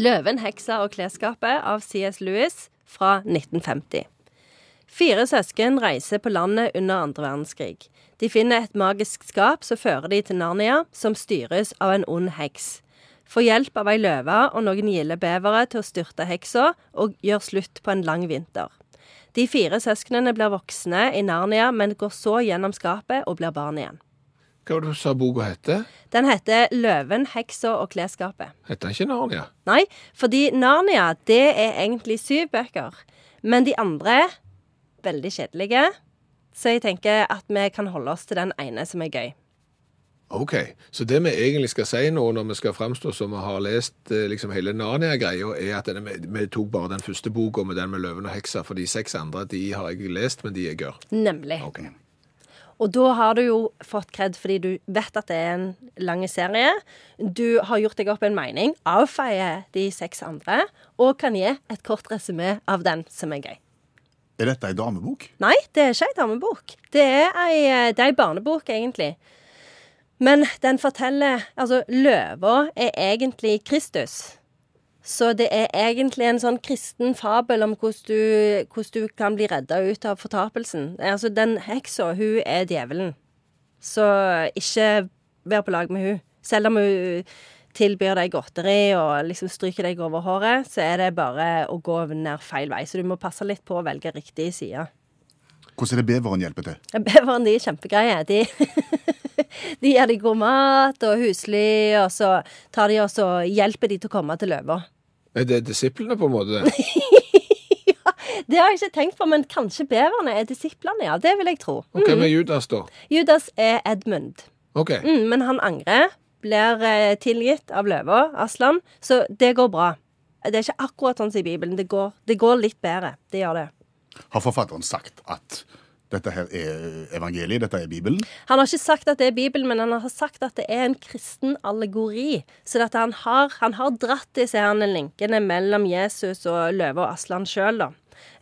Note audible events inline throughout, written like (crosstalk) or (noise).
'Løven, heksa og klesskapet' av C.S. Lewis fra 1950. Fire søsken reiser på landet under andre verdenskrig. De finner et magisk skap som fører de til Narnia, som styres av en ond heks. Får hjelp av ei løve og noen gilde bevere til å styrte heksa og gjør slutt på en lang vinter. De fire søsknene blir voksne i Narnia, men går så gjennom skapet og blir barn igjen. Hva var det du sa boka heter? Den heter 'Løven, heksa og klesskapet'. Heter den ikke Narnia? Nei, fordi Narnia, det er egentlig syv bøker. Men de andre er veldig kjedelige. Så jeg tenker at vi kan holde oss til den ene som er gøy. Ok, så det vi egentlig skal si nå når vi skal framstå som vi har lest eh, liksom hele Narnia-greia, er at denne, vi, tok bare den første boka med den med løven og heksa, for de seks andre de har jeg lest, men de er gørr. Nemlig. Ok. Og da har du jo fått kred fordi du vet at det er en lang serie. Du har gjort deg opp en mening, avfeier de seks andre, og kan gi et kort resymé av den som er gøy. Er dette ei damebok? Nei, det er ikke ei damebok. Det er ei, det er ei barnebok, egentlig. Men den forteller Altså, løva er egentlig Kristus. Så det er egentlig en sånn kristen fabel om hvordan du, hvordan du kan bli redda ut av fortapelsen. Altså, den heksa, hun er djevelen. Så ikke vær på lag med hun. Selv om hun tilbyr deg godteri og liksom stryker deg over håret, så er det bare å gå ned feil vei. Så du må passe litt på å velge riktig side. Hvordan er det beveren hjelper til? Beveren de er kjempegreie. De, (laughs) de gir deg god mat og husly, og så tar de også, hjelper de til å komme til løva. Er det disiplene, på en måte? (laughs) Det har jeg ikke tenkt på, men kanskje beverne er disiplene, ja. Det vil jeg tro. Mm. hvem er Judas, da? Judas er Edmund, Ok, mm, men han angrer. Blir eh, tilgitt av løva, Aslan, så det går bra. Det er ikke akkurat sånn som i Bibelen. Det går, det går litt bedre. Det gjør det. Har forfatteren sagt at dette her er evangeliet, dette er Bibelen? Han har ikke sagt at det er Bibelen, men han har sagt at det er en kristen allegori. Så han, har, han har dratt disse her linkene mellom Jesus og løve og Aslan sjøl, da.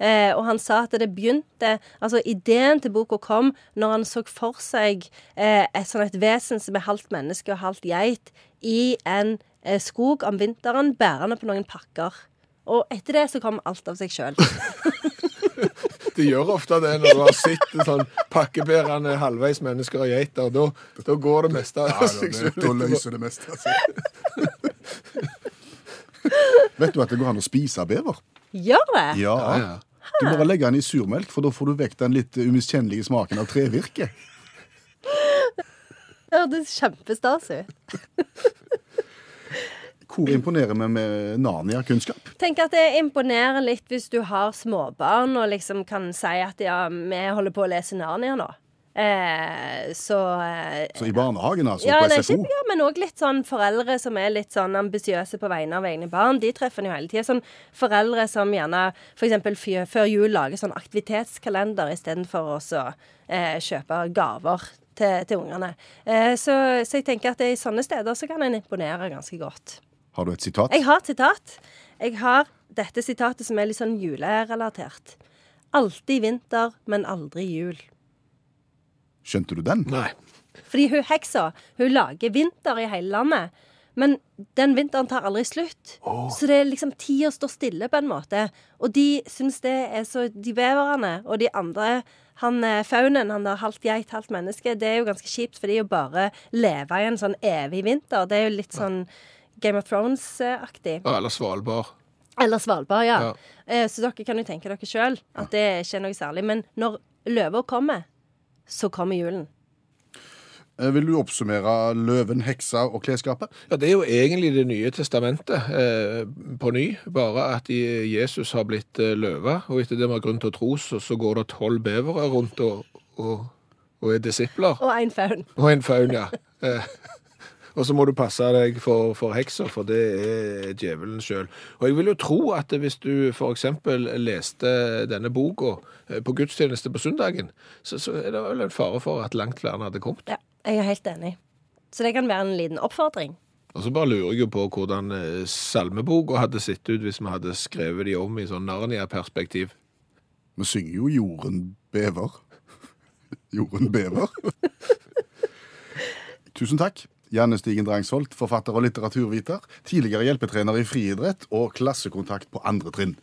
Eh, og han sa at det begynte Altså, ideen til boka kom når han så for seg eh, et sånn et vesen som er halvt menneske og halvt geit, i en eh, skog om vinteren, bærende på noen pakker. Og etter det så kom alt av seg sjøl. (laughs) De gjør ofte det når du har sett sånn pakkebærende halvveis mennesker og geiter. Da, da går det meste av Ja, seg selv. da løser det meste. Altså. Vet du at det går an å spise bever? Gjør det? Ja. Ja, ja. Du må bare legge den i surmelk, for da får du vekk den litt umiskjennelige smaken av trevirke. Det hørtes kjempestas ut. Hvor imponerer vi med Narnia-kunnskap? Tenk at det imponerer litt hvis du har småbarn og liksom kan si at ja, vi holder på å lese Narnia nå. Eh, så eh, Så i barnehagen, altså, ja, på nei, SFO? ikke, ja, men òg litt sånn foreldre som er litt sånn ambisiøse på vegne av egne barn. De treffer en jo hele tida. Sånn foreldre som gjerne f.eks. før jul lager sånn aktivitetskalender istedenfor å eh, kjøpe gaver til, til ungene. Eh, så, så jeg tenker at det, i sånne steder så kan en imponere ganske godt. Har du et sitat? Jeg har et sitat. Jeg har dette sitatet som er litt sånn julerelatert. Alltid vinter, men aldri jul. Skjønte du den? Nei. Fordi hun heksa, hun lager vinter i hele landet. Men den vinteren tar aldri slutt. Så det er liksom tida står stille på en måte. Og de syns det er så De beverne og de andre han eh, faunen, han der halvt geit, halvt menneske, det er jo ganske kjipt for de å bare leve i en sånn evig vinter. Det er jo litt sånn Game of Thrones-aktig. Eller Svalbard. Eller Svalbard, ja. Ja. Eh, Så dere kan jo tenke dere sjøl at det er ikke noe særlig. Men når løva kommer, så kommer julen. Eh, Vil du oppsummere løven, heksa og klesskapet? Ja, Det er jo egentlig Det nye testamentet eh, på ny, bare at Jesus har blitt eh, løve. Og etter det vi har grunn til å tro, så, så går det tolv bevere rundt og, og, og er disipler. Og en faun. Og en faun, ja. Og så må du passe deg for, for heksa, for det er djevelen sjøl. Og jeg vil jo tro at hvis du f.eks. leste denne boka eh, på gudstjeneste på søndagen, så, så er det vel en fare for at langt flere hadde kommet. Ja, jeg er helt enig. Så det kan være en liten oppfordring. Og så bare lurer jeg jo på hvordan eh, salmeboka hadde sett ut hvis vi hadde skrevet de om i sånn Narnia-perspektiv. Vi synger jo 'Jorden bever'. (laughs) Jorden bever. (laughs) Tusen takk. Janne Stigen Drangsholt, forfatter og litteraturviter. Tidligere hjelpetrener i friidrett og klassekontakt på andre trinn.